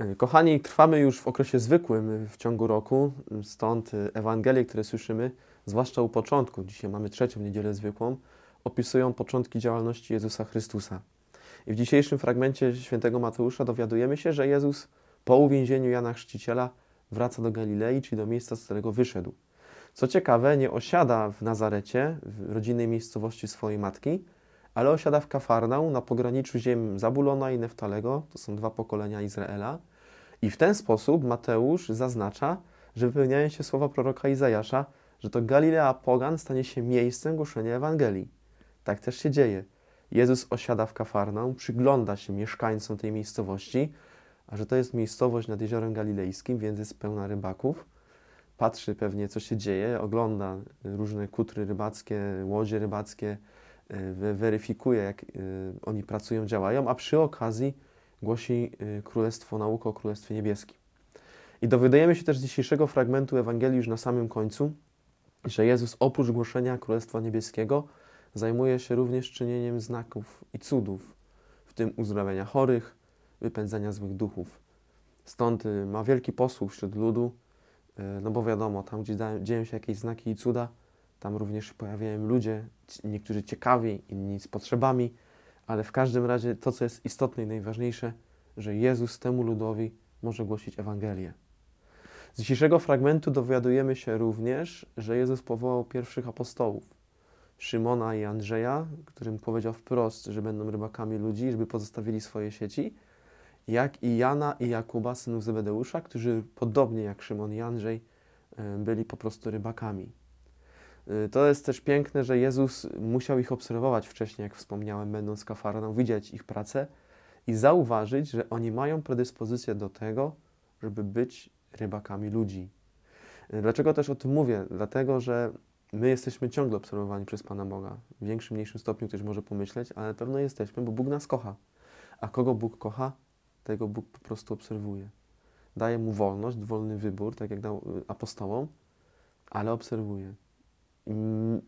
E, kochani, trwamy już w okresie zwykłym w ciągu roku, stąd Ewangelie, które słyszymy, zwłaszcza u początku, dzisiaj mamy trzecią niedzielę zwykłą, opisują początki działalności Jezusa Chrystusa. I w dzisiejszym fragmencie świętego Mateusza dowiadujemy się, że Jezus po uwięzieniu Jana Chrzciciela wraca do Galilei, czyli do miejsca, z którego wyszedł. Co ciekawe, nie osiada w Nazarecie, w rodzinnej miejscowości swojej matki, ale osiada w Kafarnał na pograniczu ziem Zabulona i Neftalego, to są dwa pokolenia Izraela. I w ten sposób Mateusz zaznacza, że wypełniają się słowa proroka Izajasza, że to Galilea Pogan stanie się miejscem głoszenia Ewangelii. Tak też się dzieje. Jezus osiada w Kafarnaum, przygląda się mieszkańcom tej miejscowości, a że to jest miejscowość nad Jeziorem Galilejskim, więc jest pełna rybaków. Patrzy pewnie, co się dzieje, ogląda różne kutry rybackie, łodzie rybackie, weryfikuje, jak e, oni pracują, działają, a przy okazji głosi e, Królestwo Nauki o Królestwie Niebieskim. I dowiadujemy się też z dzisiejszego fragmentu Ewangelii już na samym końcu, że Jezus oprócz głoszenia Królestwa Niebieskiego zajmuje się również czynieniem znaków i cudów, w tym uzdrawiania chorych, wypędzania złych duchów. Stąd y, ma wielki posłuch wśród ludu, y, no bo wiadomo, tam gdzie dzieją się jakieś znaki i cuda, tam również pojawiają ludzie, niektórzy ciekawi, inni z potrzebami, ale w każdym razie to, co jest istotne i najważniejsze, że Jezus temu ludowi może głosić Ewangelię. Z dzisiejszego fragmentu dowiadujemy się również, że Jezus powołał pierwszych apostołów. Szymona i Andrzeja, którym powiedział wprost, że będą rybakami ludzi, żeby pozostawili swoje sieci, jak i Jana i Jakuba, synów Zebedeusza, którzy podobnie jak Szymon i Andrzej e, byli po prostu rybakami. E, to jest też piękne, że Jezus musiał ich obserwować wcześniej, jak wspomniałem, będąc kafarną, widzieć ich pracę i zauważyć, że oni mają predyspozycję do tego, żeby być rybakami ludzi. E, dlaczego też o tym mówię? Dlatego, że my jesteśmy ciągle obserwowani przez Pana Boga. W większym, mniejszym stopniu ktoś może pomyśleć, ale na pewno jesteśmy, bo Bóg nas kocha. A kogo Bóg kocha, tego Bóg po prostu obserwuje. Daje mu wolność, wolny wybór, tak jak dał y, apostołom, ale obserwuje.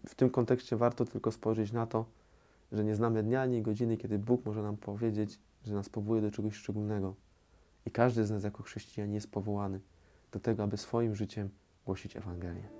W tym kontekście warto tylko spojrzeć na to, że nie znamy dnia ani godziny, kiedy Bóg może nam powiedzieć, że nas powołuje do czegoś szczególnego. I każdy z nas jako chrześcijan jest powołany do tego, aby swoim życiem głosić Ewangelię.